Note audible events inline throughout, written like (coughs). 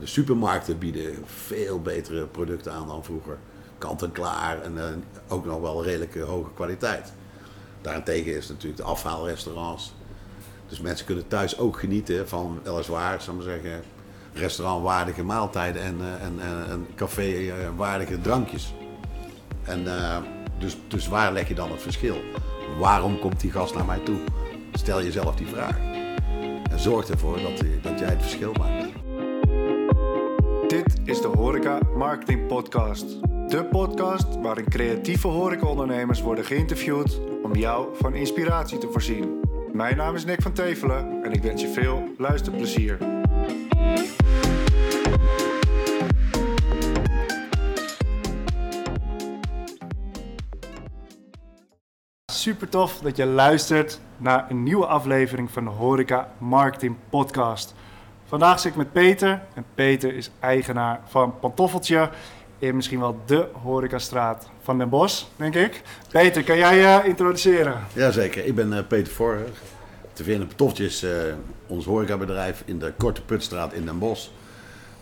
de supermarkten bieden veel betere producten aan dan vroeger. Kant en klaar en eh, ook nog wel redelijk eh, hoge kwaliteit. Daarentegen is natuurlijk de afhaalrestaurants. Dus mensen kunnen thuis ook genieten van weliswaar, ik maar zeggen, restaurantwaardige maaltijden en, eh, en, en, en café-waardige drankjes. En eh, dus, dus waar leg je dan het verschil? Waarom komt die gast naar mij toe? Stel jezelf die vraag. En zorg ervoor dat, dat jij het verschil maakt. Dit is de Horeca Marketing Podcast. De podcast waarin creatieve horecaondernemers worden geïnterviewd om jou van inspiratie te voorzien. Mijn naam is Nick van Tevelen en ik wens je veel luisterplezier. Super tof dat je luistert naar een nieuwe aflevering van de Horeca Marketing Podcast. Vandaag zit ik met Peter en Peter is eigenaar van Pantoffeltje in misschien wel de horecastraat van Den Bosch, denk ik. Peter, kan jij je introduceren? Jazeker, ik ben eh, Peter Vorer. Te vinden op Toftjes, eh, ons horecabedrijf in de Korte Putstraat in Den Bosch.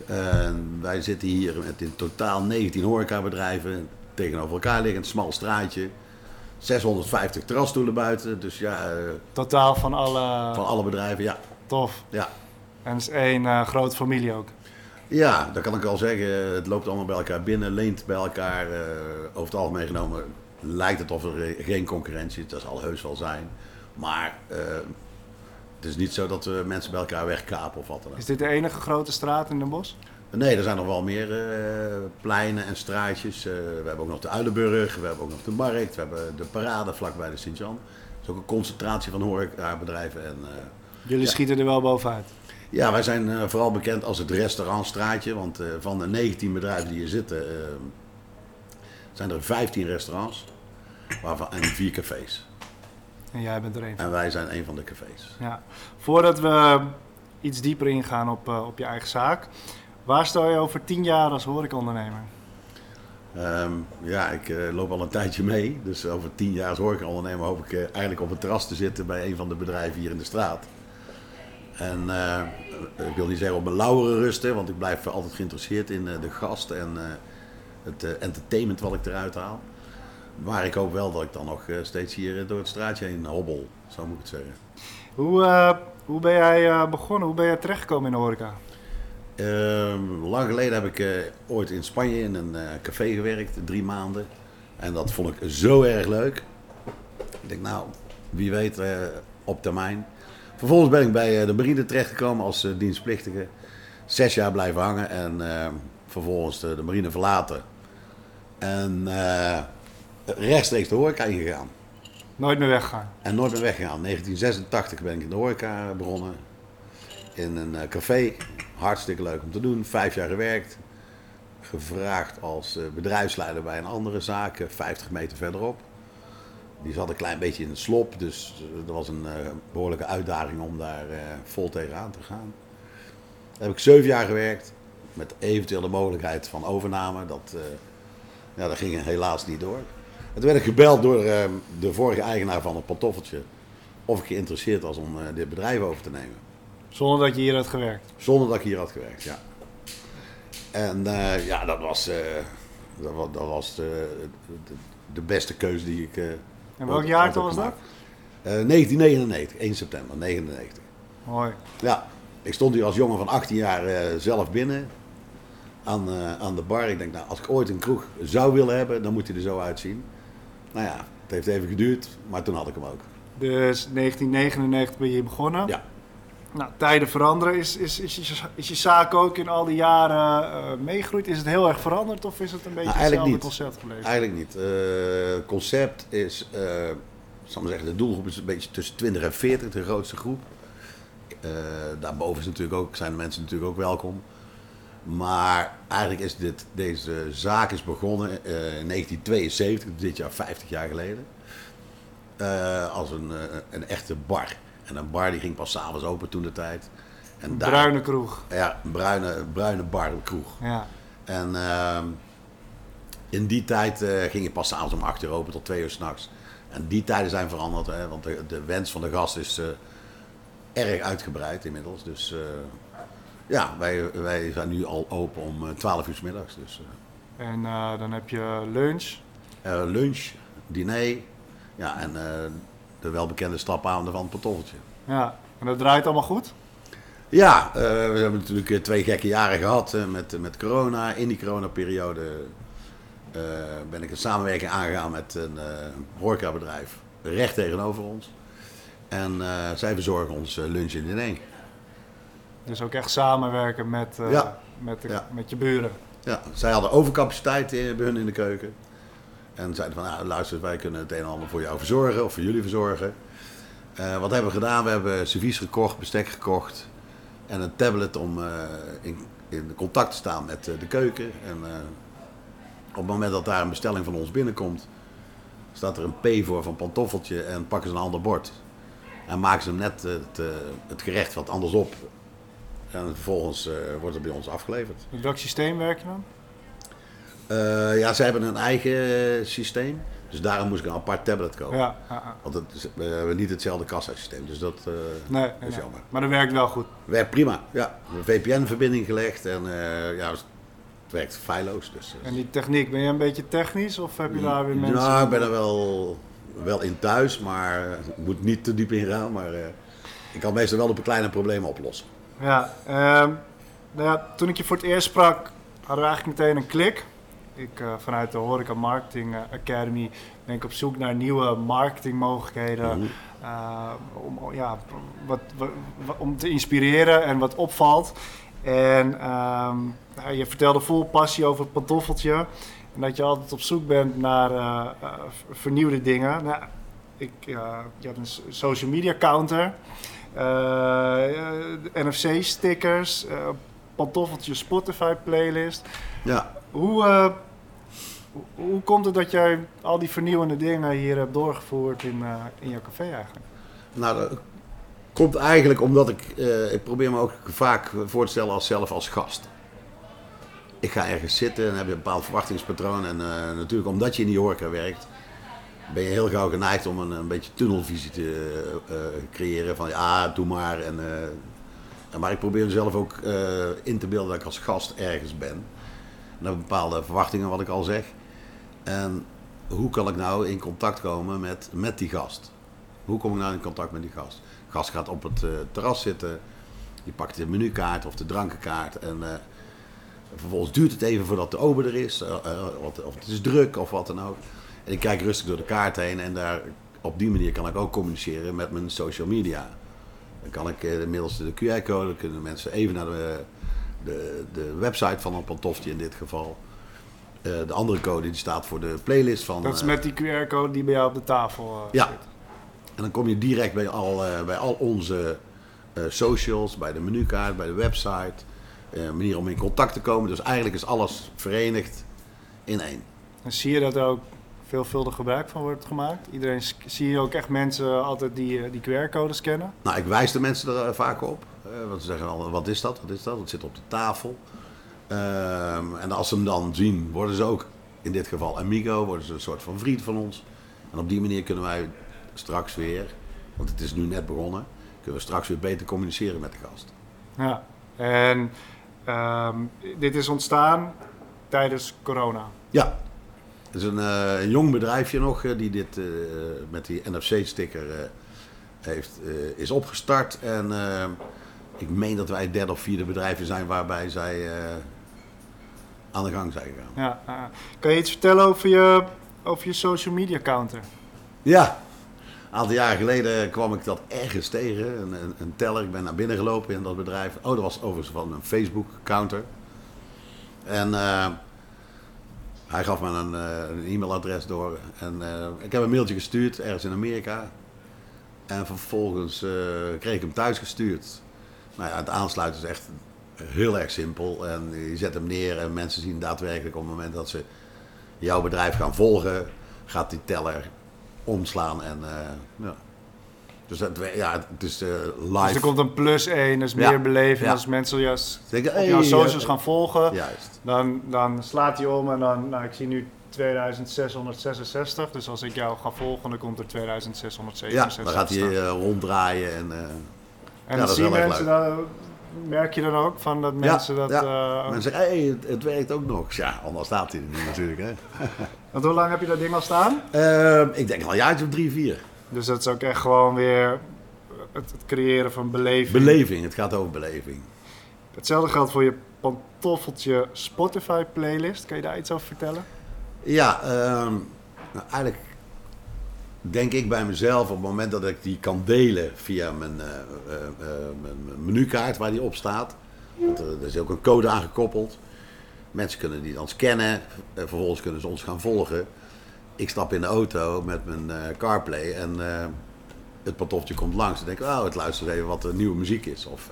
Eh, wij zitten hier met in totaal 19 horecabedrijven. Tegenover elkaar liggend, smal straatje. 650 terrasstoelen buiten. Dus ja, eh, Totaal van alle... van alle bedrijven, ja. Tof. ja. En het is één eh, grote familie ook. Ja, dat kan ik al zeggen. Het loopt allemaal bij elkaar binnen, leent bij elkaar. eh, over het algemeen genomen lijkt het of er geen concurrentie is. Dat zal heus wel zijn. Maar eh, het is niet zo dat we mensen bij elkaar wegkapen of wat dan ook. Is dit de enige grote straat in Den Bosch? Nee, er zijn nog wel meer pleinen en straatjes. We hebben ook nog de Uilenburg, we hebben ook nog de Markt, we hebben de Parade vlakbij de Sint-Jan. Dat is ook een concentratie van horecabedrijven. En, Jullie Ja. schieten er wel bovenuit. Ja, wij zijn eh, vooral bekend als het restaurantstraatje. Want eh, van de 19 bedrijven die hier zitten, eh, zijn er 15 restaurants waarvan, en vier cafés. En jij bent er één van. En wij zijn een van de cafés. Ja. Voordat we iets dieper ingaan op, op je eigen zaak. Waar sta je over tien jaar als horecaondernemer? Ehm, ja, ik loop al een tijdje mee. Dus over tien jaar als horecaondernemer hoop ik eigenlijk op het terras te zitten bij een van de bedrijven hier in de straat. En eh, ik wil niet zeggen op mijn lauweren rusten, want ik blijf altijd geïnteresseerd in eh, de gast en eh, het entertainment wat ik eruit haal. Maar ik hoop wel dat ik dan nog steeds hier door het straatje heen hobbel, zo moet ik het zeggen. Hoe, hoe ben jij begonnen? Hoe ben jij terechtgekomen in de horeca? Ehm, lang geleden heb ik ooit in Spanje in een café gewerkt, drie maanden. En dat vond ik zo erg leuk. Ik denk, nou, wie weet op termijn. Vervolgens ben ik bij eh, de marine terechtgekomen als eh, dienstplichtige. Zes jaar blijven hangen en eh, vervolgens de, de marine verlaten. En rechtstreeks de horeca ingegaan. Nooit meer weggaan. En nooit meer weggegaan. 1986 ben ik in de horeca begonnen. In een café. Hartstikke leuk om te doen. Vijf jaar gewerkt. Gevraagd als bedrijfsleider bij een andere zaak, eh, 50 meter verderop. Die zat een klein beetje in het slop, dus eh, dat was een eh, behoorlijke uitdaging om daar eh, vol tegenaan te gaan. Daar heb ik zeven jaar gewerkt, met eventueel de mogelijkheid van overname. Dat, eh, ja, dat ging helaas niet door. En toen werd ik gebeld door eh, de vorige eigenaar van het pantoffeltje of ik geïnteresseerd was om eh, dit bedrijf over te nemen. Zonder dat je hier had gewerkt. Zonder dat ik hier had gewerkt, ja. En eh, ja, dat was, eh, dat was, dat was de, de, de beste keuze die ik. eh, En welk jaar was dat? gemaakt. Eh, 1999, 1 september 99. Mooi. Ja, ik stond hier als jongen van 18 jaar eh, zelf binnen aan, eh, aan de bar. Ik denk, nou, als ik ooit een kroeg zou willen hebben, dan moet hij er zo uitzien. Nou ja, het heeft even geduurd, maar toen had ik hem ook. Dus 1999 ben je hier begonnen. Ja. Nou, tijden veranderen. Is, is, is, je, is je zaak ook in al die jaren eh, meegegroeid? Is het heel erg veranderd of is het een beetje Nou, eigenlijk hetzelfde niet. concept gebleven? Eigenlijk niet. Eh, Het concept is, eh, zal maar zeggen, de doelgroep is een beetje tussen 20 en 40, de grootste groep. Eh, daarboven is natuurlijk ook, zijn de mensen natuurlijk ook welkom. Maar eigenlijk is dit, deze zaak is begonnen eh, in 1972, dit jaar 50 jaar geleden. eh, als een, eh, een echte bar. En een bar die ging pas s'avonds open toen de tijd. En Een daar- bruine kroeg. Ja, een bruine, bruine bar, een kroeg. Ja. En ehm, in die tijd eh, ging je pas s'avonds om 8 uur open tot 2 uur s'nachts. En die tijden zijn veranderd, hè, want de, de wens van de gast is eh, erg uitgebreid inmiddels. Dus eh, Ja, wij, wij zijn nu al open om eh, 12 uur 's middags. Dus En dan heb je lunch. lunch, diner, ja, en de welbekende stapavonden van het pantoffeltje. Ja, en dat draait allemaal goed? Ja, eh, we hebben natuurlijk eh, twee gekke jaren gehad eh, met, met corona. In die coronaperiode eh, ben ik een samenwerking aangegaan met een horecabedrijf recht tegenover ons. En zij verzorgen ons lunch en diner. Dus ook echt samenwerken met, Ja. met, de- Ja. met je buren. Ja, zij hadden overcapaciteit bij hun in de keuken. En zeiden van, nou, luister, wij kunnen het een en ander voor jou verzorgen of voor jullie verzorgen. Eh, wat hebben we gedaan? We hebben servies gekocht, bestek gekocht en een tablet om eh, in, in contact te staan met eh, de keuken. En op het moment dat daar een bestelling van ons binnenkomt, staat er een P voor van pantoffeltje en pakken ze een ander bord. En maken ze net het, het gerecht wat anders op. En vervolgens wordt het bij ons afgeleverd. Met welk systeem werk je dan? Eh, ja, ze hebben een eigen systeem. Dus daarom moest ik een apart tablet kopen. Ja. Want het is- we hebben niet hetzelfde kassasysteem. Dus dat eh, Nee, is nee, jammer. Maar dat werkt wel goed. Werkt prima. Ja, een VPN-verbinding gelegd. En eh, ja, het werkt feilloos. Dus, En die techniek, ben je een beetje technisch of heb je daar weer mensen? Nou, ik ben er wel, wel in thuis. Maar ik moet niet te diep in gaan. Maar ik kan meestal wel op een kleine problemen oplossen. Ja, ehm, nou ja, toen ik je voor het eerst sprak, hadden we eigenlijk meteen een klik. Ik, eh, vanuit de Horeca Marketing Academy ben ik op zoek naar nieuwe marketingmogelijkheden. Mhm. eh, om, ja, wat, wat, wat- om te inspireren en wat opvalt. En ehm, nou, je vertelde vol passie over het pantoffeltje. En dat je altijd op zoek bent naar eh, vernieuwde dingen. Nou, ik, je had een so- social media counter. NFC-stickers, pantoffeltje Spotify playlist. Ja, Hoe, hoe, komt het dat jij al die vernieuwende dingen hier hebt doorgevoerd in, eh, in jouw café eigenlijk? nou, dat komt eigenlijk omdat ik... eh, ik probeer me ook vaak voor te stellen als zelf als gast. ik ga ergens zitten en heb je een bepaald verwachtingspatroon. En eh, natuurlijk, omdat je in die horeca werkt, ben je heel gauw geneigd om een, een beetje tunnelvisie te creëren. Van ja, doe maar. En, maar ik probeer mezelf ook in te beelden dat ik als gast ergens ben. Ik bepaalde verwachtingen, wat ik al zeg. En hoe kan ik nou in contact komen met, met die gast? Hoe kom ik nou in contact met die gast? De gast gaat op het eh, terras zitten. Die pakt de menukaart of de drankenkaart. En eh, vervolgens duurt het even voordat de ober er is. eh, eh, of, of het is druk of wat dan ook. En ik kijk rustig door de kaart heen. En daar, op die manier kan ik ook communiceren met mijn social media. Dan kan ik eh, middels de QR-code, dan kunnen mensen even naar de, de, de website van een pantoftje in dit geval. Eh, de andere code die staat voor de playlist van... Dat is eh, met die QR-code die bij jou op de tafel eh, Ja. zit. En dan kom je direct bij al, bij al onze socials, bij de menukaart, bij de website. Een manier om in contact te komen. Dus eigenlijk is alles verenigd in één. En zie je dat er ook veelvuldig gebruik van wordt gemaakt? Iedereen, zie je ook echt mensen altijd die, die QR-code scannen? Nou, ik wijs de mensen er vaak op. Want ze zeggen al, wat is dat? Wat is dat? Het zit op de tafel. Ehm, en als ze hem dan zien, worden ze ook, in dit geval amigo, worden ze een soort van vriend van ons. En op die manier kunnen wij straks weer, want het is nu net begonnen, kunnen we straks weer beter communiceren met de gast. Ja. En ehm, dit is ontstaan tijdens corona. Ja, het is een, eh, een jong bedrijfje nog eh, die dit eh, met die NFC-sticker heeft, is opgestart. En eh, ik meen dat wij het derde of vierde bedrijfje zijn waarbij zij aan de gang zijn gegaan. Ja. kan je iets vertellen over je, over je social media counter? Ja, een aantal jaren geleden kwam ik dat ergens tegen, een, een, een teller. Ik ben naar binnen gelopen in dat bedrijf. Oh, dat was overigens van een Facebook-counter. En eh, hij gaf me een, eh, een e-mailadres door. En eh, ik heb een mailtje gestuurd, ergens in Amerika. En vervolgens kreeg ik hem thuis gestuurd. Nou ja, het aansluiten is echt heel erg simpel. En je zet hem neer en mensen zien daadwerkelijk op het moment dat ze jouw bedrijf gaan volgen, gaat die teller omslaan en eh, ja. Dus ja, het is eh, live. Dus er komt een plus 1, dat is Ja. meer beleving. Ja. Als mensen juist op jouw socials eh, gaan volgen, Juist. dan, dan slaat hij om en dan, nou ik zie nu 2666. Dus als ik jou ga volgen, dan komt er Ja, 2667. dan gaat hij eh, ronddraaien en eh, En ja, dan dat is zien mensen dat, merk je dan ook van dat mensen dat... ja. eh, Mensen zeggen, hey, het, het werkt ook nog. Ja, anders staat hij er niet natuurlijk. Hè. (laughs) Want hoe lang heb je dat ding al staan? Ehm, ik denk al een jaartje of drie, vier. Dus dat is ook echt gewoon weer het, het creëren van beleving. Beleving, het gaat over beleving. Hetzelfde geldt voor je pantoffeltje Spotify playlist. Kan je daar iets over vertellen? Ja, ehm, nou, eigenlijk denk ik bij mezelf op het moment dat ik die kan delen via mijn, eh, eh, eh, mijn menukaart waar die op staat. Want er, is ook een code aangekoppeld. Mensen kunnen die dan scannen. vervolgens kunnen ze ons gaan volgen. Ik stap in de auto met mijn CarPlay en het pantoffeltje komt langs. Dan denk ik, oh, het luistert even wat de nieuwe muziek is. Of,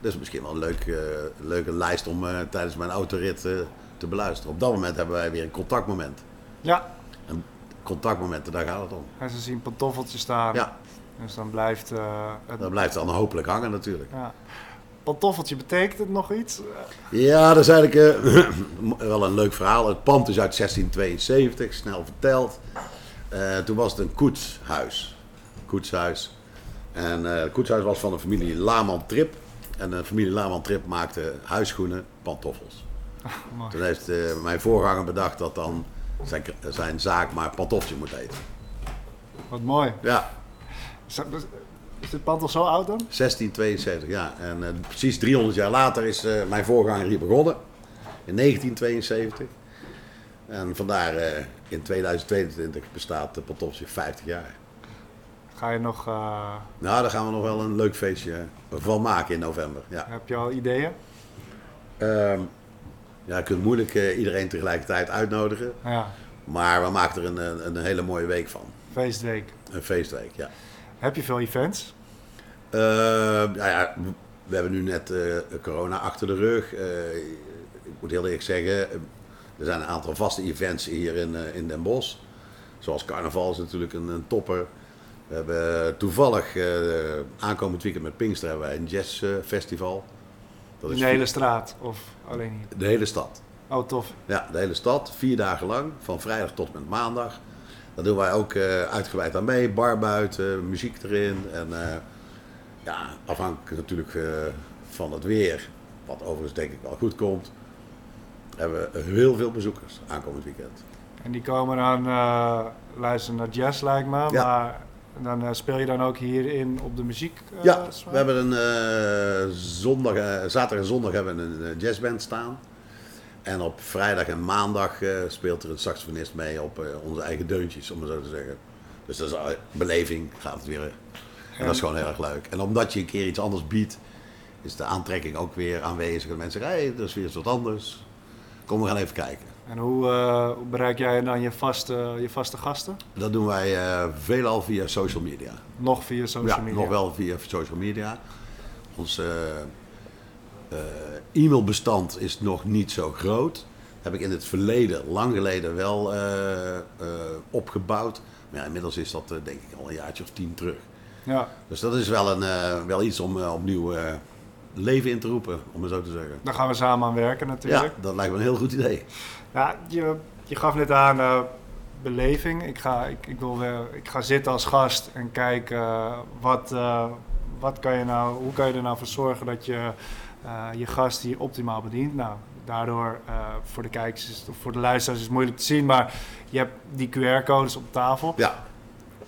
dat is misschien wel een leuk, leuke lijst om tijdens mijn autorit te beluisteren. Op dat moment hebben wij weer een contactmoment. Ja. Contactmomenten, daar gaat het om. En ze zien pantoffeltje staan. Ja, Dus dan blijft eh, het... dat blijft dan hopelijk hangen natuurlijk. Ja. Pantoffeltje, betekent het nog iets? Ja, dat is eigenlijk wel een leuk verhaal. Het pand is uit 1672, snel verteld. Eh, toen was het een koetshuis. Koetshuis. En eh, het koetshuis was van de familie Laman Trip. En de familie Laman Trip maakte huisschoenen, pantoffels. (laughs) Toen heeft mijn voorganger bedacht dat dan zijn, zijn zaak maar pantoffeltje moet heten. Wat mooi. Ja, Is, dat- is dit pand al zo oud dan? 1672, ja. En eh, precies 300 jaar later is eh, mijn voorganger hier begonnen. In 1972. En vandaar eh, in 2022 bestaat de Pantoffeltje 50 jaar. Ga je nog... Nou, daar gaan we nog wel een leuk feestje van maken in november. Ja, heb je al ideeën? Ehm, ja je kunt moeilijk eh, iedereen tegelijkertijd uitnodigen. Ja. Maar we maken er een, een, hele mooie week van. Feestweek. Een feestweek, ja. Heb je veel events? Eh, nou ja, we hebben nu net eh, corona achter de rug. Ik moet heel eerlijk zeggen, er zijn een aantal vaste events hier in, in Den Bosch. Zoals carnaval is natuurlijk een, een topper. We hebben toevallig aankomend weekend met Pinkster hebben wij een jazzfestival. Dat In is de hele straat? Of alleen hier? de hele stad. Oh, tof. Ja, de hele stad, vier dagen lang, van vrijdag tot en met maandag. Daar doen wij ook eh, uitgebreid aan mee, bar buiten, muziek erin. En eh, ja, afhankelijk natuurlijk eh, van het weer, wat overigens denk ik wel goed komt, hebben we heel veel bezoekers aankomend weekend. En die komen dan luisteren naar jazz, lijkt me. Ja. Maar dan eh, speel je dan ook hierin op de muziek? eh, ja, we hebben een eh, zondag, zaterdag en zondag hebben we een jazzband staan. En op vrijdag en maandag speelt er een saxofonist mee op onze eigen deuntjes, om het zo te zeggen. Dus dat is beleving, gaat het weer. En dat is gewoon heel erg leuk. En omdat je een keer iets anders biedt, is de aantrekking ook weer aanwezig. En mensen zeggen, hey, dat is weer eens wat anders. Kom, we gaan even kijken. En hoe, eh, hoe bereik jij dan je vaste, je vaste gasten? Dat doen wij eh, veelal via social media. Nog via social ja, media? nog wel via social media. Ons eh, e-mailbestand is nog niet zo groot. Heb ik in het verleden, lang geleden, wel opgebouwd. Maar ja, inmiddels is dat denk ik al een jaartje of tien terug. Ja, Dus dat is wel, een, wel iets om opnieuw leven in te roepen, om het zo te zeggen. daar gaan we samen aan werken natuurlijk. Ja, dat lijkt me een heel goed idee. Ja, je, je gaf net aan eh, beleving. Ik ga, ik, ik, wil weer, ik ga zitten als gast en kijken eh, wat, eh, wat kan je nou, hoe kan je er nou voor zorgen dat je eh, je gast hier optimaal bedient. Nou, daardoor eh, voor de kijkers is, of voor de luisteraars is het moeilijk te zien, maar je hebt die QR-codes op tafel. Ja,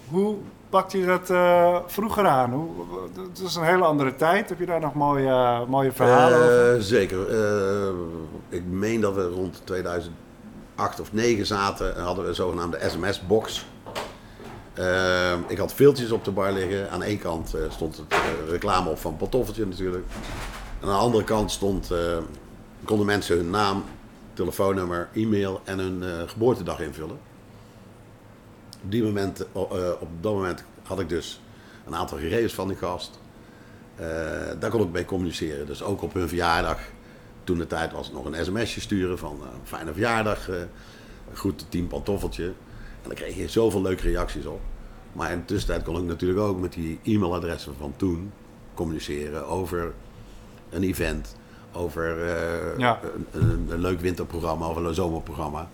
Hoe pakt je dat eh, vroeger aan? Hoe, het is een hele andere tijd. Heb je daar nog mooie, mooie verhalen over? Eh, zeker. Eh, ik meen dat we rond 2008 of 2009 zaten en hadden we een zogenaamde sms-box. Ik had veeltjes op de bar liggen. Aan één kant stond het reclame op van Pantoffeltje natuurlijk. En aan de andere kant stond, konden mensen hun naam, telefoonnummer, e-mail en hun geboortedag invullen. Op, die moment, eh, op dat moment had ik dus een aantal gegevens van die gast. Eh, daar kon ik mee communiceren. Dus ook op hun verjaardag, toen de tijd was, nog een sms'je sturen van eh, fijne verjaardag, eh goed team pantoffeltje. En dan kreeg je zoveel leuke reacties op. Maar in de tussentijd kon ik natuurlijk ook met die e-mailadressen van toen communiceren over een event, over Ja. een, een, een leuk winterprogramma of een zomerprogramma.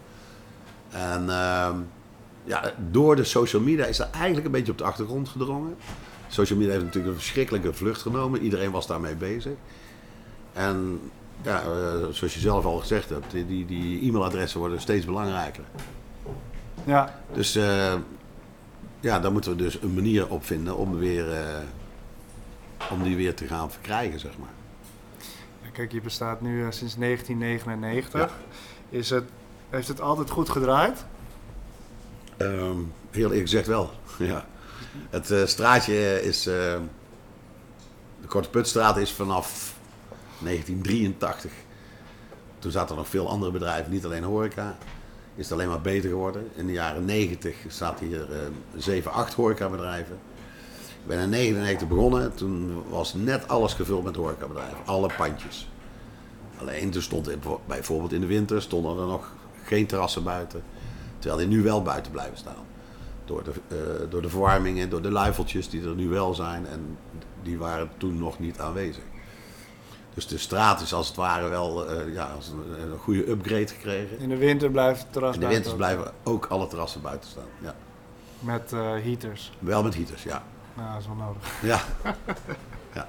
En ehm, ja, door de social media is dat eigenlijk een beetje op de achtergrond gedrongen. Social media heeft natuurlijk een verschrikkelijke vlucht genomen. Iedereen was daarmee bezig. En ja, eh, zoals je zelf al gezegd hebt, die, die, die e-mailadressen worden steeds belangrijker. Ja, Dus eh, ja, daar moeten we dus een manier op vinden om, weer, eh, om die weer te gaan verkrijgen, zeg maar. Kijk, je bestaat nu sinds 1999. Is het, heeft het altijd goed gedraaid? Ehm, heel eerlijk gezegd wel, (laughs) ja. Het eh, straatje is... eh, de Korte Putstraat is vanaf 1983. Toen zaten er nog veel andere bedrijven, niet alleen horeca. Is het alleen maar beter geworden. In de jaren 90 zaten hier eh 7, 8 horecabedrijven. Ik ben in 1999 begonnen. Toen was net alles gevuld met horecabedrijven. Alle pandjes. Alleen toen stond bijvoorbeeld in de winter stonden er nog geen terrassen buiten. Terwijl die nu wel buiten blijven staan. Door de, eh, door de verwarmingen, door de luifeltjes die er nu wel zijn. En die waren toen nog niet aanwezig. Dus de straat is als het ware wel eh, ja, als een, een goede upgrade gekregen. In de winter blijft het terras In de winters ook. blijven ook alle terrassen buiten staan. Ja. Met eh, heaters. Wel met heaters, ja. Nou, dat is wel nodig. (laughs) (laughs) Ja,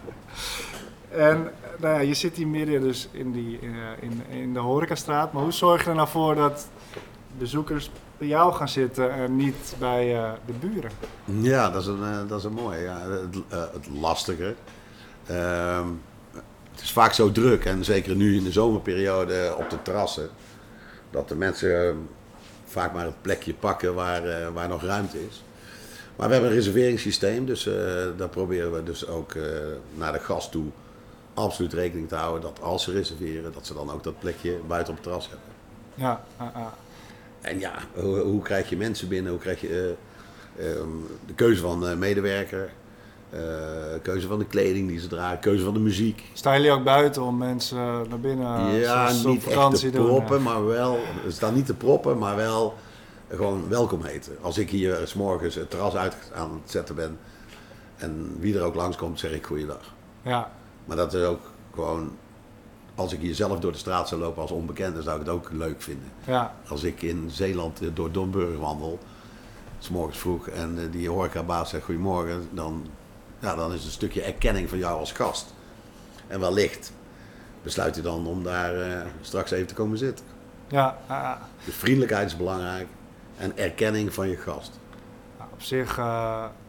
En eh, nou ja, je zit hier midden dus in, die, eh, in, in de horecastraat. Maar hoe zorg je er nou voor dat bezoekers bij jou gaan zitten en niet bij eh, de buren? ja dat, is een, eh, dat is een mooie. Ja. Het, eh, het lastige. Ehm, het is vaak zo druk, en zeker nu in de zomerperiode op de terrassen, dat de mensen eh, vaak maar het plekje pakken waar, waar nog ruimte is. Maar we hebben een reserveringssysteem, dus daar proberen we dus ook naar de gast toe absoluut rekening te houden dat als ze reserveren, dat ze dan ook dat plekje buiten op het terras hebben. Ja. En ja, hoe, hoe krijg je mensen binnen? Hoe krijg je eh, ehm, de keuze van de medewerker? eh, keuze van de kleding die ze dragen, keuze van de muziek. Staan jullie ook buiten om mensen naar binnen ja, niet echt te doen? proppen, maar wel, staan niet te proppen, maar wel gewoon welkom heten. Als ik hier s morgens het terras uit aan het zetten ben en wie er ook langskomt, zeg ik goeiedag. Ja, Maar dat is ook gewoon, als ik hier zelf door de straat zou lopen als onbekende, zou ik het ook leuk vinden. ja, Als ik in Zeeland eh, door Domburg wandel, s morgens vroeg, en eh, die horecabaas zegt goedemorgen, dan, ja, dan is het een stukje erkenning van jou als gast. En wellicht besluit hij dan om daar eh, straks even te komen zitten. ja. Dus vriendelijkheid is belangrijk en erkenning van je gast. Nou, op zich,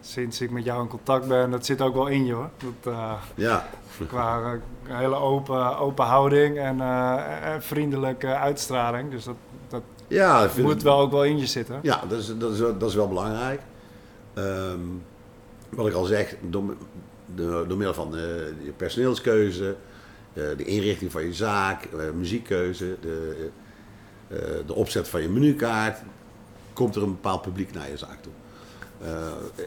sinds ik met jou in contact ben, dat zit ook wel in je hoor. Dat, Ja, qua een hele open, open houding en, eh, en vriendelijke uitstraling. Dus dat, dat ja, moet het- wel ook wel in je zitten. Ja, dat is, dat is, wel- dat is wel belangrijk. Ehm, wat ik al zeg, door, door, door middel van de, je personeelskeuze, eh, de inrichting van je zaak, eh, muziekkeuze, de, eh, de opzet van je menukaart, komt er een bepaald publiek naar je zaak toe. Eh,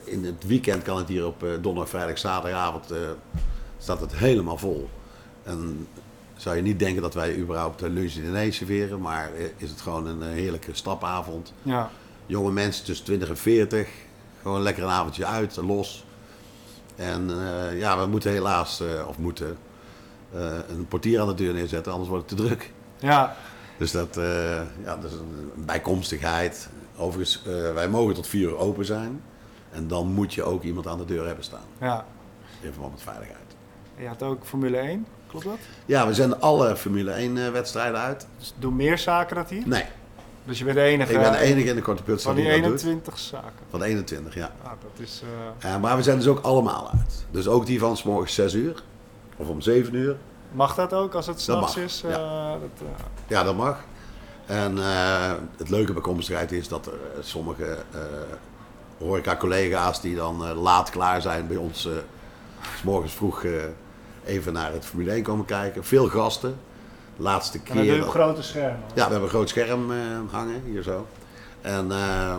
in het weekend kan het hier op eh, donderdag, vrijdag, zaterdagavond eh, staat het helemaal vol. En zou je niet denken dat wij überhaupt eh, lunch en diner serveren, maar eh, is het gewoon een eh, heerlijke stapavond Ja, jonge mensen tussen 20 en 40. Gewoon lekker een avondje uit, los. En eh, ja, we moeten helaas, eh, of moeten, eh, een portier aan de deur neerzetten, anders wordt het te druk. ja, Dus dat, eh, ja, dat is een bijkomstigheid. Overigens, eh, wij mogen tot vier uur open zijn. En dan moet je ook iemand aan de deur hebben staan. ja. In verband met veiligheid. Je had ook Formule 1, klopt dat? Ja, we zenden alle Formule 1 eh, wedstrijden uit. Dus doen meer zaken dat hier? Nee, Dus je bent de enige, ik ben de enige in de korte put van die die dat doet. 21 zaken. Van de 21, ja. Ah, dat is... eh, Ja, maar we zijn dus ook allemaal uit. Dus ook die van s morgens 6 uur. Of om 7 uur. mag dat ook als het s'nachts is? ja. eh, dat, eh, Ja, dat mag. En het leuke bij komstigheid is dat er sommige horeca-collega's die dan laat klaar zijn bij ons... s morgens vroeg even naar het Formule 1 komen kijken. Veel gasten. Laatste en dan keer... op dat- grote schermen. Ja, we hebben een groot scherm eh, hangen, hier zo. En eh,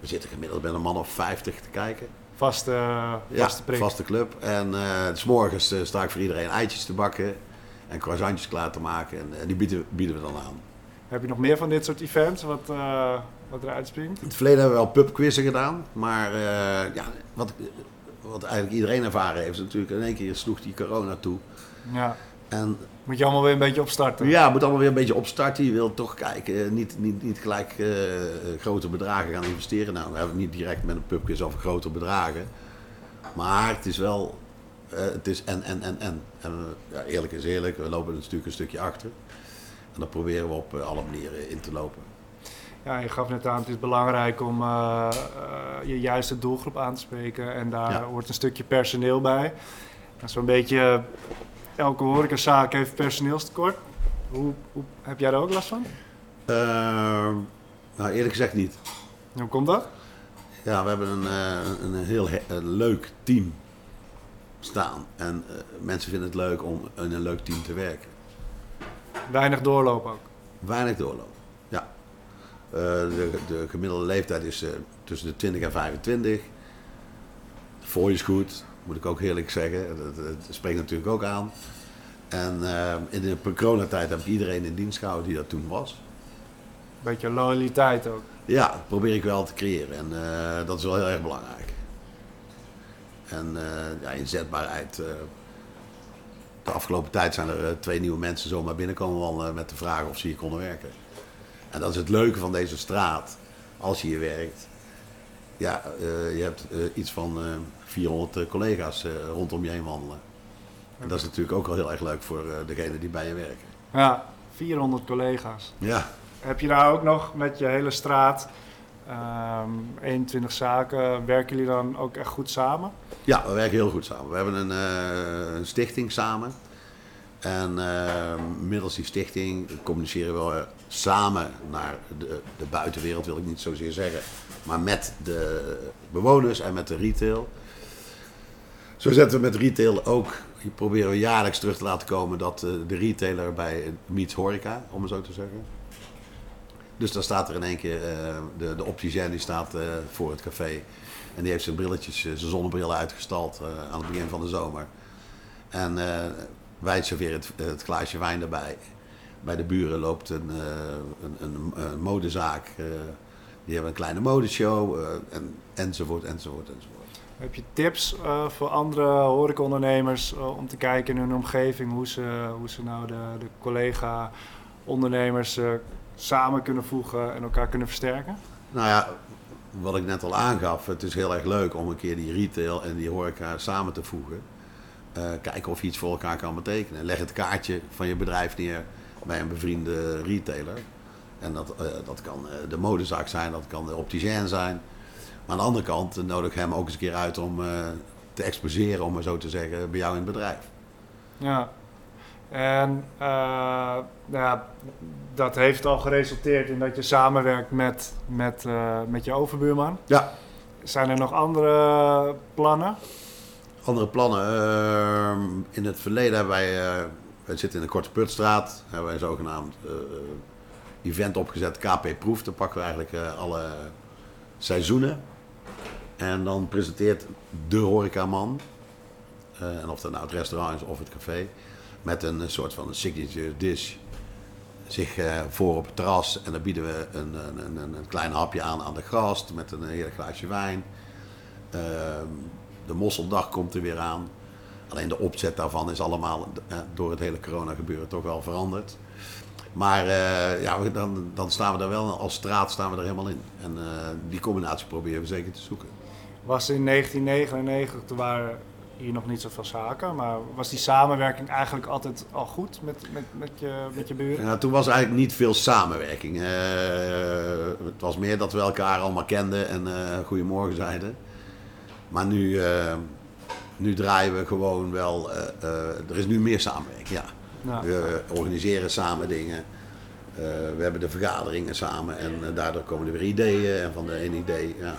we zitten gemiddeld met een man of 50 te kijken. Vaste, vaste prik. vaste club. En eh s morgens eh, sta ik voor iedereen eitjes te bakken en croissantjes klaar te maken. En, eh, die bieden, bieden we dan aan. Heb je nog meer van dit soort events wat, eh, wat eruit springt? In het verleden hebben we wel pubquizzen gedaan. Maar eh, ja, wat, wat eigenlijk iedereen ervaren heeft, is natuurlijk in één keer sloeg die corona toe. Ja. En Moet je allemaal weer een beetje opstarten. ja, moet allemaal weer een beetje opstarten. Je wilt toch kijken, eh, niet, niet, niet gelijk eh, grote bedragen gaan investeren. Nou, we hebben het niet direct met een pubquiz over grote bedragen. Maar het is wel Eh, het is en, en, en, en. en ja, eerlijk is eerlijk, we lopen natuurlijk een stukje achter. En dat proberen we op alle manieren in te lopen. Ja, je gaf net aan, het is belangrijk om eh, eh, je juiste doelgroep aan te spreken. En daar Ja. hoort een stukje personeel bij. En Zo'n beetje, elke horecazaak heeft personeelstekort. Hoe, hoe, heb jij daar ook last van? Ehm, nou, eerlijk gezegd niet. Hoe komt dat? Ja, we hebben een, eh, een heel he- een leuk team staan. En eh, mensen vinden het leuk om in een leuk team te werken. Weinig doorloop ook. Weinig doorloop. Eh, de, de gemiddelde leeftijd is eh, tussen de 20 en 25. Voor je is goed, moet ik ook eerlijk zeggen. Dat, dat, dat spreekt natuurlijk ook aan. En eh, in de coronatijd heb ik iedereen in dienst gehouden die dat toen was. Beetje loyaliteit ook. Ja, dat probeer ik wel te creëren. En dat is wel heel erg belangrijk. En ja, inzetbaarheid. de afgelopen tijd zijn er twee nieuwe mensen zomaar binnenkomen met de vraag of ze hier konden werken. En dat is het leuke van deze straat. Als je hier werkt. Ja, eh, je hebt eh, iets van eh 400 eh, collega's rondom je heen wandelen. En dat is natuurlijk ook wel heel erg leuk voor degene die bij je werken. Ja, 400 collega's. Ja, Heb je daar ook nog met je hele straat, ehm 21 zaken, werken jullie dan ook echt goed samen? Ja, we werken heel goed samen. We hebben een, een stichting samen. En eh, middels die stichting communiceren we samen naar de, de buitenwereld, wil ik niet zozeer zeggen. Maar met de bewoners en met de retail. Zo zetten we met retail ook, proberen we jaarlijks terug te laten komen dat eh, de retailer bij meets horeca, om het zo te zeggen. Dus dan staat er in één keer, eh, de, de opticien die staat eh, voor het café. En die heeft zijn brilletjes, zijn zonnebrillen uitgestald aan het begin van de zomer. En wij serveren het, het glaasje wijn erbij. Bij de buren loopt een, eh, een, een, een modezaak. eh, die hebben een kleine modeshow. eh, en, enzovoort, enzovoort, enzovoort. Heb je tips voor andere horecaondernemers uh, om te kijken in hun omgeving hoe ze, hoe ze nou de, de collega-ondernemers uh, samen kunnen voegen en elkaar kunnen versterken? Nou ja, wat ik net al aangaf, het is heel erg leuk om een keer die retail en die horeca samen te voegen. Kijken of je iets voor elkaar kan betekenen. Leg het kaartje van je bedrijf neer bij een bevriende retailer. En dat, uh, dat kan uh, de modezaak zijn, dat kan de opticien zijn. Maar aan de andere kant nodig hem ook eens een keer uit om te exposeren, om maar zo te zeggen, bij jou in het bedrijf. Ja, en uh, ja, dat heeft al geresulteerd in dat je samenwerkt met, met, uh, met je overbuurman. Ja. Zijn er nog andere plannen? Andere plannen. Uh, in het verleden hebben wij, wij zitten in de Korte Putstraat, hebben wij een zogenaamd uh, event opgezet, KP Proef. Dan pakken we eigenlijk uh, alle seizoenen. En dan presenteert de horecaman, en of dat nou het restaurant is of het café, met een soort van een signature dish zich voor op het terras. En dan bieden we een, een, een, een, klein hapje aan aan de gast met een heerlijk glaasje wijn. Uh, de mosseldag komt er weer aan. Alleen de opzet daarvan is allemaal uh, door het hele corona gebeuren toch wel veranderd. Maar uh, ja, dan, dan staan we daar wel, als straat staan we er helemaal in. En die combinatie proberen we zeker te zoeken. Was in 1999, toen waren hier nog niet zoveel zaken, maar was die samenwerking eigenlijk altijd al goed met, met, met, je, met je buren? Ja, toen was eigenlijk niet veel samenwerking. Uh, het was meer dat we elkaar allemaal kenden en goedemorgen zeiden. Maar nu, nu draaien we gewoon wel, uh, er is nu meer samenwerking, ja. ja. We organiseren samen dingen. we hebben de vergaderingen samen en daardoor komen er weer ideeën en van de ene idee, ja,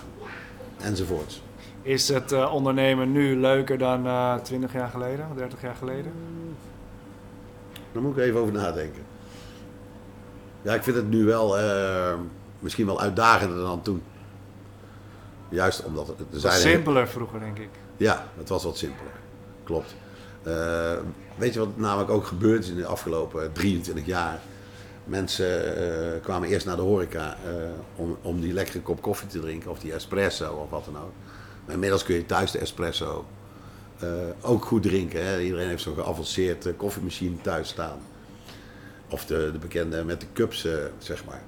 enzovoorts. Is het ondernemen nu leuker dan uh, 20 jaar geleden, 30 jaar geleden? Daar moet ik even over nadenken. Ja, ik vind het nu wel misschien wel uitdagender dan toen. Juist omdat het. Er zijn simpeler vroeger, denk ik. Ja, het was wat simpeler. Klopt. Uh, weet je wat namelijk ook gebeurd is in de afgelopen 23 jaar? Mensen uh, kwamen eerst naar de horeca uh, om, om die lekkere kop koffie te drinken, of die espresso of wat dan ook. Maar inmiddels kun je thuis de espresso ook goed drinken. Hè? Iedereen heeft zo'n geavanceerd uh, koffiemachine thuis staan. Of de, de bekende met de cups, zeg maar.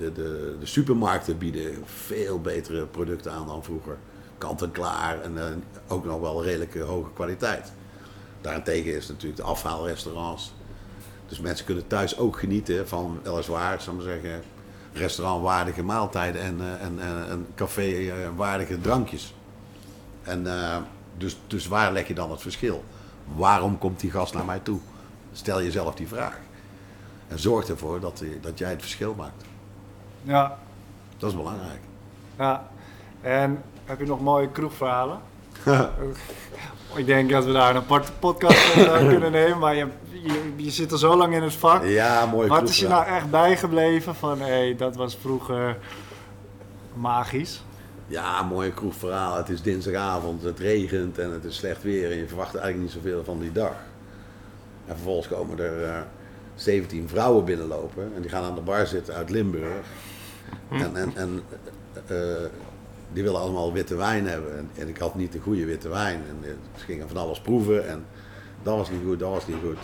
De, de, de supermarkten bieden veel betere producten aan dan vroeger. kant-en-klaar en eh, ook nog wel redelijk eh, hoge kwaliteit. Daarentegen is natuurlijk de afhaalrestaurants. Dus mensen kunnen thuis ook genieten van weliswaar, ik maar zeggen, restaurantwaardige maaltijden en, eh, en, en, en café-waardige drankjes. En eh, dus, dus waar leg je dan het verschil? Waarom komt die gast naar mij toe? Stel jezelf die vraag. En zorg ervoor dat, dat jij het verschil maakt. Ja, Dat is belangrijk. ja. En heb je nog mooie kroegverhalen? (laughs) Ik denk dat we daar een aparte podcast eh, (laughs) kunnen nemen, maar je, je, je zit er zo lang in het vak. Ja, mooi. Wat is je nou echt bijgebleven van, hé, hey, dat was vroeger magisch? Ja, mooie kroegverhaal. Het is dinsdagavond, het regent en het is slecht weer en je verwacht eigenlijk niet zoveel van die dag. En vervolgens komen er eh 17 vrouwen binnenlopen en die gaan aan de bar zitten uit Limburg. En, en, en eh, eh, die willen allemaal witte wijn hebben. En, en ik had niet de goede witte wijn. En eh, ze gingen van alles proeven en dat was niet goed, dat was niet goed.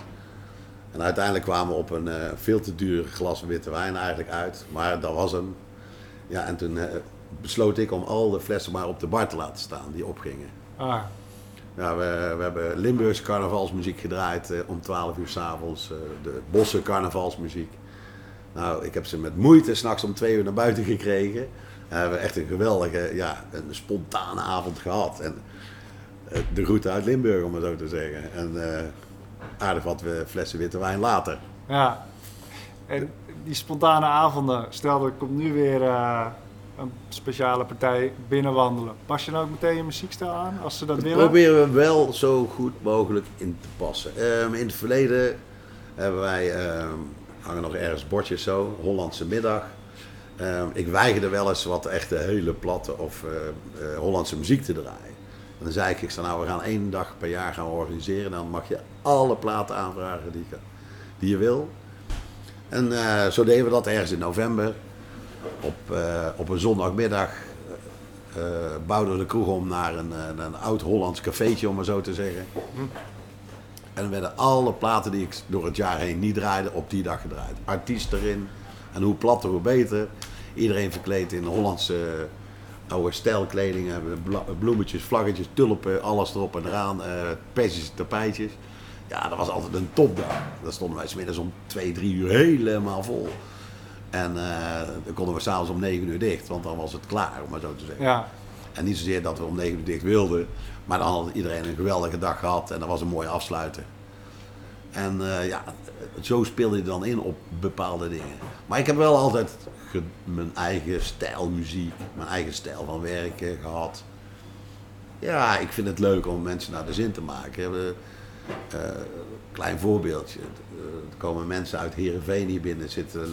En uiteindelijk kwamen we op een veel te duur glas witte wijn eigenlijk uit. Maar dat was hem. Ja, en toen besloot ik om al de flessen maar op de bar te laten staan die opgingen. Ah, Ja, we, hebben Limburgse carnavalsmuziek gedraaid eh, om 12 uur s'avonds. avonds de Bosse carnavalsmuziek. Nou, ik heb ze met moeite s'nachts om twee uur naar buiten gekregen. En hebben echt een geweldige, ja, een spontane avond gehad. En eh, de route uit Limburg, om het zo te zeggen. En eh, aardig wat we flessen witte wijn later. ja. En die spontane avonden, stel er komt nu weer eh, een speciale partij binnenwandelen. Pas je dan ook meteen je muziekstijl aan als ze dat Dat willen? proberen we wel zo goed mogelijk in te passen. Ehm, in het verleden hebben wij, ehm, hangen nog ergens bordjes zo, Hollandse middag. Ehm, ik weigerde wel eens wat echte hele platte of eh, eh, Hollandse muziek te draaien. En dan zei ik, ik zei, nou we gaan één dag per jaar gaan organiseren. Dan mag je alle platen aanvragen die je, die je wil. En eh, zo deden we dat ergens in november. Op, eh, op een zondagmiddag eh, bouwden de kroeg om naar een, een, een oud Hollands cafeetje, om maar zo te zeggen. En dan werden alle platen die ik door het jaar heen niet draaide, op die dag gedraaid. Artiest erin. En hoe platter, hoe beter. Iedereen verkleed in Hollandse eh, oude stijlkleding. eh, Bloemetjes, vlaggetjes, tulpen, alles erop en eraan. eh Persische tapijtjes. Ja, dat was altijd een topdag. Dan stonden wij smiddags om twee, drie uur helemaal vol. En eh, dan konden we s'avonds om negen uur dicht, want dan was het klaar, om maar zo te zeggen. Ja, En niet zozeer dat we om 9 uur dicht wilden, maar dan had iedereen een geweldige dag gehad en dat was een mooie afsluiter. En eh, ja, zo speelde je dan in op bepaalde dingen. Maar ik heb wel altijd mijn eigen stijl muziek, mijn eigen stijl van werken gehad. Ja, ik vind het leuk om mensen naar de zin te maken. Eh, klein voorbeeldje. Er komen mensen uit Heerenveen hier binnen, zitten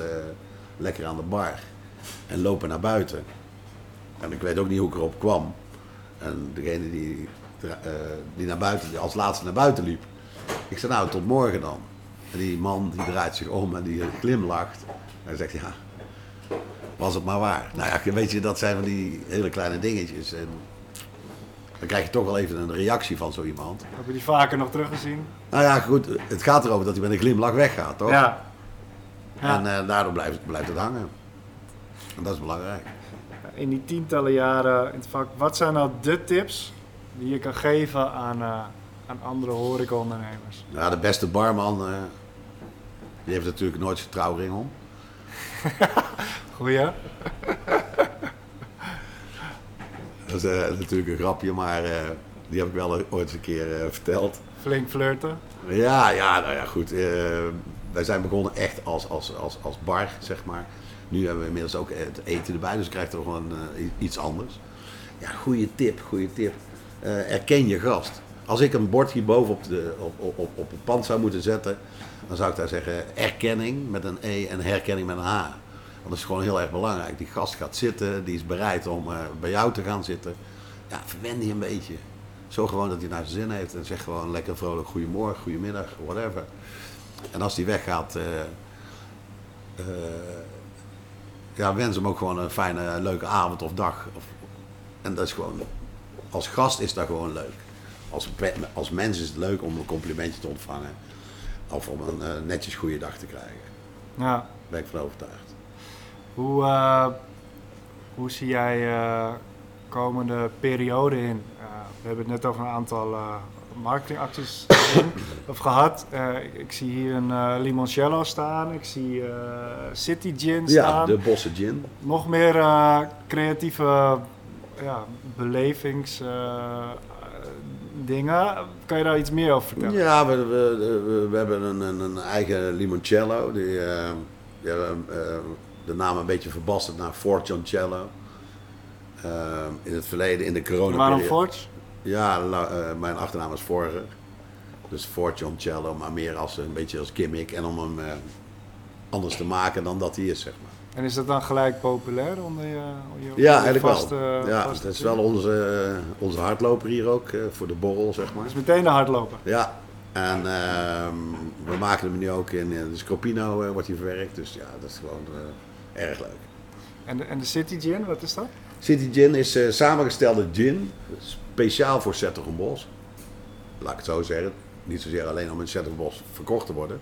lekker aan de bar en lopen naar buiten. En ik weet ook niet hoe ik erop kwam. En degene die, eh, die, naar buiten, die als laatste naar buiten liep. Ik zei nou, tot morgen dan. En die man die draait zich om en die glimlacht. En hij zegt ja, was het maar waar. Nou ja, weet je, dat zijn van die hele kleine dingetjes. En dan krijg je toch wel even een reactie van zo iemand. heb je die vaker nog teruggezien? Nou ja, goed, het gaat erover dat hij met een glimlach weggaat, toch? Ja. En eh, daardoor blijft, blijft het hangen. En dat is belangrijk. in die tientallen jaren in het vak, wat zijn nou de tips die je kan geven aan, eh, aan andere horecaondernemers? Ja, de beste barman, eh, die heeft natuurlijk nooit zijn trouwring om. (laughs) Goeie? (laughs) Dat is natuurlijk een grapje, maar die heb ik wel ooit eens een keer verteld. Flink flirten? Ja, ja, nou ja, goed. Wij zijn begonnen echt als, als, als, als bar, zeg maar. Nu hebben we inmiddels ook het eten erbij, dus je krijgt wel een, eh, iets anders. Ja, goede tip, goede tip. Eh, erken je gast. Als ik een bord hierboven op, de, op, op, op, het pand zou moeten zetten, dan zou ik daar zeggen erkenning met een E en herkenning met een H. Want dat is gewoon heel erg belangrijk. Die gast gaat zitten, die is bereid om eh, bij jou te gaan zitten. Ja, verwen die een beetje. Zo gewoon dat hij naar zijn zin heeft en zeg gewoon lekker vrolijk goedemorgen, goedemiddag, whatever. En als die weggaat, eh, ja, wens hem ook gewoon een fijne, leuke avond of dag. Of, en dat is gewoon, als gast is dat gewoon leuk. Als, als mens is het leuk om een complimentje te ontvangen. Of om een eh, netjes goede dag te krijgen. Ja. Daar ben ik van overtuigd. Hoe, hoe zie jij komende periode in? Uh, we hebben het net over een aantal marketingacties (coughs) of gehad. Uh, ik, ik, zie hier een limoncello staan. Ik zie City Gin staan. Ja, de Bosse Gin. Nog meer creatieve ja, belevings dingen. Kan je daar iets meer over vertellen? Ja, we, we, we hebben een, een, een, eigen limoncello. Die, de naam een beetje verbasterd naar Fortioncello. Uh, in het verleden, in de corona Waarom Forge? Ja, mijn achternaam is Forger. Dus Fortioncello, maar meer als een beetje als gimmick. En om hem anders te maken dan dat hij is, zeg maar. En is dat dan gelijk populair onder je, je Ja, eigenlijk vaste, wel. Ja, dat is wel onze, onze hardloper hier ook, eh, voor de borrel, zeg maar. Dat is meteen de hardloper? Ja, en uh, we maken hem nu ook in de Scopino, uh, wordt hij verwerkt. Dus ja, dat is gewoon uh, erg leuk. En de, en de City Gin, wat is dat? City Gin is samengestelde gin, speciaal voor Bos. Laat ik het zo zeggen. Niet zozeer alleen om in Bos verkocht te worden.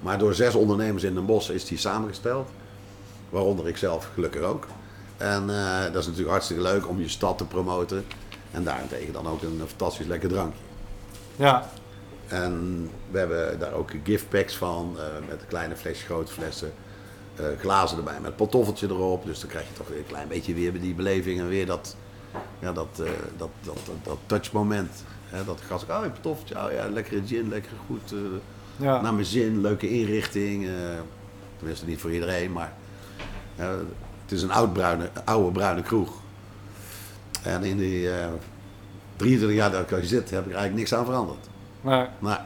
Maar door zes ondernemers in Den Bosch is die samengesteld. Waaronder ik zelf gelukkig ook. En uh, dat is natuurlijk hartstikke leuk om je stad te promoten. En daarentegen dan ook een fantastisch lekker drankje. Ja. En we hebben daar ook giftpacks van. Uh, met kleine flesjes, grote flessen. Uh, glazen erbij met pantoffeltje erop. Dus dan krijg je toch weer een klein beetje weer die beleving. En weer dat, ja, dat, dat, dat, dat, dat touchmoment. Hè, dat gas, oh oh ja, lekkere gin, lekker goed. ja. Naar mijn zin, leuke inrichting. tenminste niet voor iedereen, maar het is een oud bruine, oude bruine kroeg. En in die uh, eh, 23 jaar dat ik zit, heb ik eigenlijk niks aan veranderd. Nee. nee.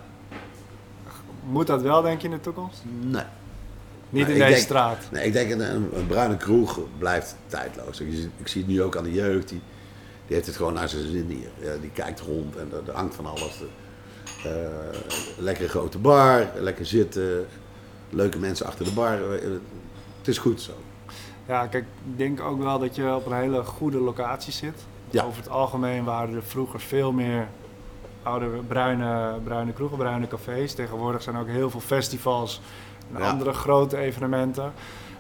Moet dat wel, denk je, in de toekomst? Nee. Niet in deze straat? Nee, ik denk een, een, bruine kroeg blijft tijdloos. Ik, ik, zie het nu ook aan de jeugd, die, die heeft het gewoon naar zijn zin hier. die kijkt rond en er hangt van alles. Uh, lekkere grote bar, lekker zitten, leuke mensen achter de bar. Het is goed zo. Ja, kijk, ik denk ook wel dat je op een hele goede locatie zit. Ja. Over het algemeen waren er vroeger veel meer oude bruine, bruine kroegen, bruine cafés. Tegenwoordig zijn ook heel veel festivals en andere grote evenementen.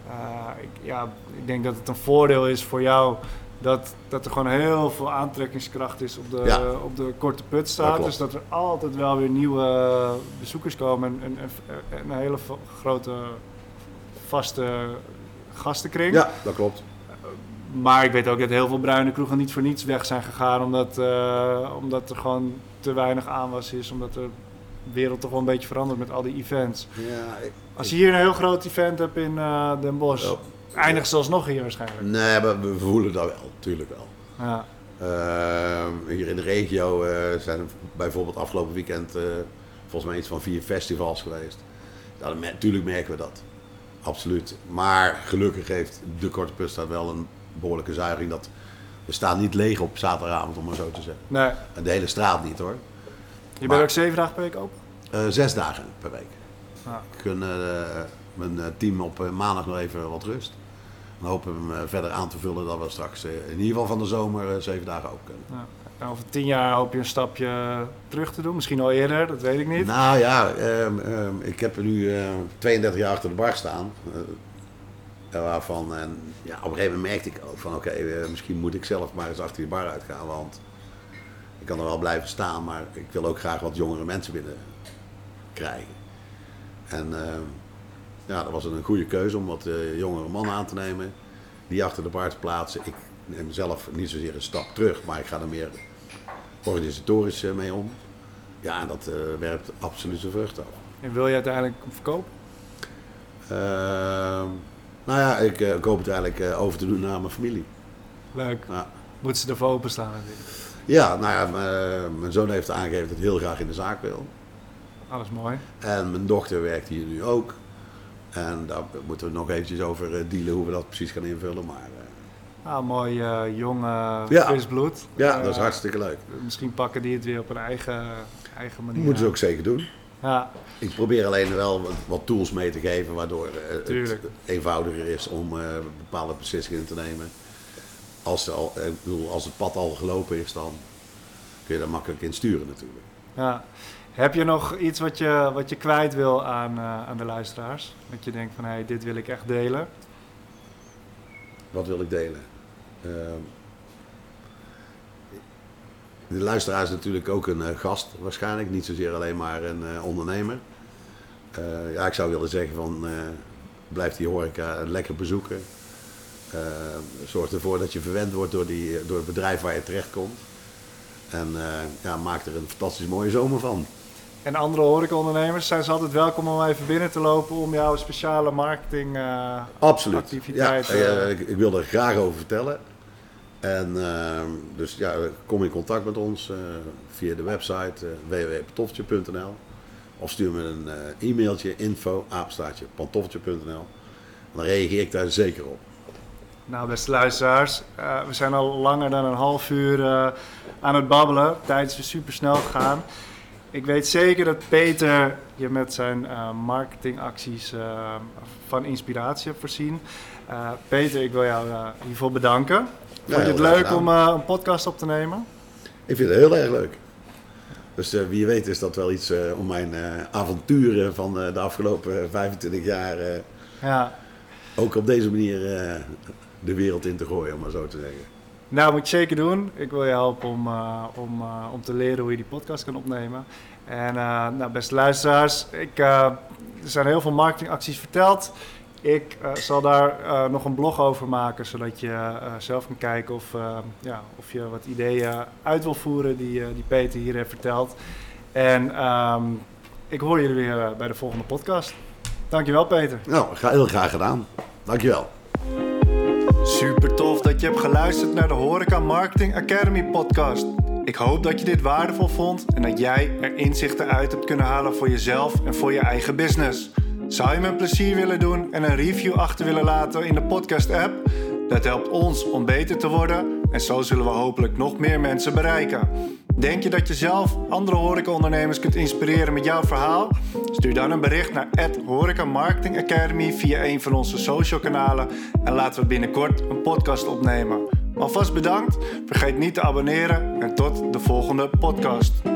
Uh, ik, ja, ik denk dat het een voordeel is voor jou dat, dat er gewoon heel veel aantrekkingskracht is op de, op de korte put staat. dus dat er altijd wel weer nieuwe bezoekers komen en, en, en een hele grote vaste gastenkring. Ja, dat klopt. Maar ik weet ook dat heel veel bruine kroegen niet voor niets weg zijn gegaan. Omdat, uh, omdat er gewoon te weinig aanwas is. Omdat de wereld toch wel een beetje verandert met al die events. Ja, ik, Als je hier een heel groot event hebt in uh, Den Bosch, eindigt zelfs nog hier waarschijnlijk. Nee, maar we voelen dat wel, natuurlijk wel. Ja. Uh, hier in de regio zijn er bijvoorbeeld afgelopen weekend volgens mij iets van vier festivals geweest. Ja, natuurlijk merken we dat absoluut. Maar gelukkig heeft de Korte Putstraat wel een behoorlijke zuiging. Dat we staan niet leeg op zaterdagavond, om maar zo te zeggen. Nee. En de hele straat niet hoor. Je bent ook zeven dagen per week open? Uh, zes dagen per week. Ah. Ik gun uh, mijn eh, team op maandag nog even wat rust. Dan hopen we hem verder aan te vullen dat we straks in ieder geval van de zomer zeven dagen open kunnen. Ja over tien jaar hoop je een stapje terug te doen. Misschien al eerder, dat weet ik niet. Nou ja, um, um, ik heb er nu uh, 32 jaar achter de bar staan. Uh, waarvan, en ja, op een gegeven moment merkte ik ook van oké, okay, uh, misschien moet ik zelf maar eens achter die bar uitgaan. Want ik kan er wel blijven staan, maar ik wil ook graag wat jongere mensen binnen krijgen. En ehm, ja, dat was een goede keuze om wat eh, jongere mannen aan te nemen. Die achter de bar te plaatsen. Ik neem zelf niet zozeer een stap terug, maar ik ga er meer organisatorisch eh, mee om. Ja, en dat uh, werpt absoluut zijn vrucht af. En wil je uiteindelijk verkopen? Uh, nou ja, ik uh, hoop het eigenlijk over te doen naar mijn familie. Leuk. Ja. Moet ze ervoor openstaan natuurlijk. Ja, nou ja, mijn zoon heeft aangegeven dat hij heel graag in de zaak wil. Alles mooi. En mijn dochter werkt hier nu ook. En daar moeten we nog eventjes over dealen hoe we dat precies gaan invullen. Maar Ah, mooi uh, jong uh, ja. bloed. Ja, dat is eh, hartstikke leuk. Misschien pakken die het weer op een eigen, eigen manier. Moeten ze ook zeker doen. Ja. Ik probeer alleen wel wat, wat tools mee te geven, waardoor het eenvoudiger is om bepaalde beslissingen te nemen. Als, ik bedoel, als het pad al gelopen is, dan kun je daar makkelijk in sturen natuurlijk. Ja. Heb je nog iets wat je, wat je kwijt wil aan, aan de luisteraars? Dat je denkt van, hé, hey, dit wil ik echt delen? Wat wil ik delen? Ehm, De luisteraar is natuurlijk ook een eh, gast waarschijnlijk, niet zozeer alleen maar een eh, ondernemer. Eh, ja, ik zou willen zeggen van eh, blijf die horeca lekker bezoeken. Eh, zorg ervoor dat je verwend wordt door, die, door het bedrijf waar je terechtkomt. En eh, ja, maak er een fantastisch mooie zomer van. En andere horecaondernemers zijn ze altijd welkom om even binnen te lopen om jouw speciale marketing eh, Absoluut. activiteit. Ja, eh, ik, ik wil er graag over vertellen. En eh, dus ja, kom in contact met ons eh, via de website uh, www.pantoffeltje.nl of stuur me een eh, e-mailtje info apenstaartje pantoffeltje.nl. Dan reageer ik daar zeker op. Nou, beste luisteraars, eh, we zijn al langer dan een half uur eh, aan het babbelen. Tijd is super snel gegaan. Ik weet zeker dat Peter je met zijn eh, marketingacties van inspiratie hebt voorzien. Peter, ik wil jou hiervoor bedanken. Ja, Vond je het leuk gedaan. om een podcast op te nemen? Ik vind het heel erg leuk. Dus wie weet is dat wel iets om mijn avonturen van de afgelopen 25 jaar Ja. ook op deze manier de wereld in te gooien, om maar zo te zeggen. Nou, moet je zeker doen. Ik wil je helpen om, eh, om, eh, om te leren hoe je die podcast kan opnemen. En eh, nou, beste luisteraars, ik, er zijn heel veel marketingacties verteld. Ik zal daar nog een blog over maken, zodat je zelf kan kijken of, ja, of je wat ideeën uit wil voeren die, die Peter hier heeft verteld. En ehm, ik hoor jullie weer bij de volgende podcast. Dankjewel Peter. Nou, ga- heel graag gedaan. Dankjewel. Super tof dat je hebt geluisterd naar de Horeca Marketing Academy podcast. Ik hoop dat je dit waardevol vond en dat jij er inzichten uit hebt kunnen halen voor jezelf en voor je eigen business. Zou je me een plezier willen doen en een review achter willen laten in de podcast app? Dat helpt ons om beter te worden en zo zullen we hopelijk nog meer mensen bereiken. Denk je dat je zelf andere horecaondernemers kunt inspireren met jouw verhaal? Stuur dan een bericht naar Horeca Marketing Academy via een van onze social kanalen en laten we binnenkort een podcast opnemen. Alvast bedankt, vergeet niet te abonneren en tot de volgende podcast.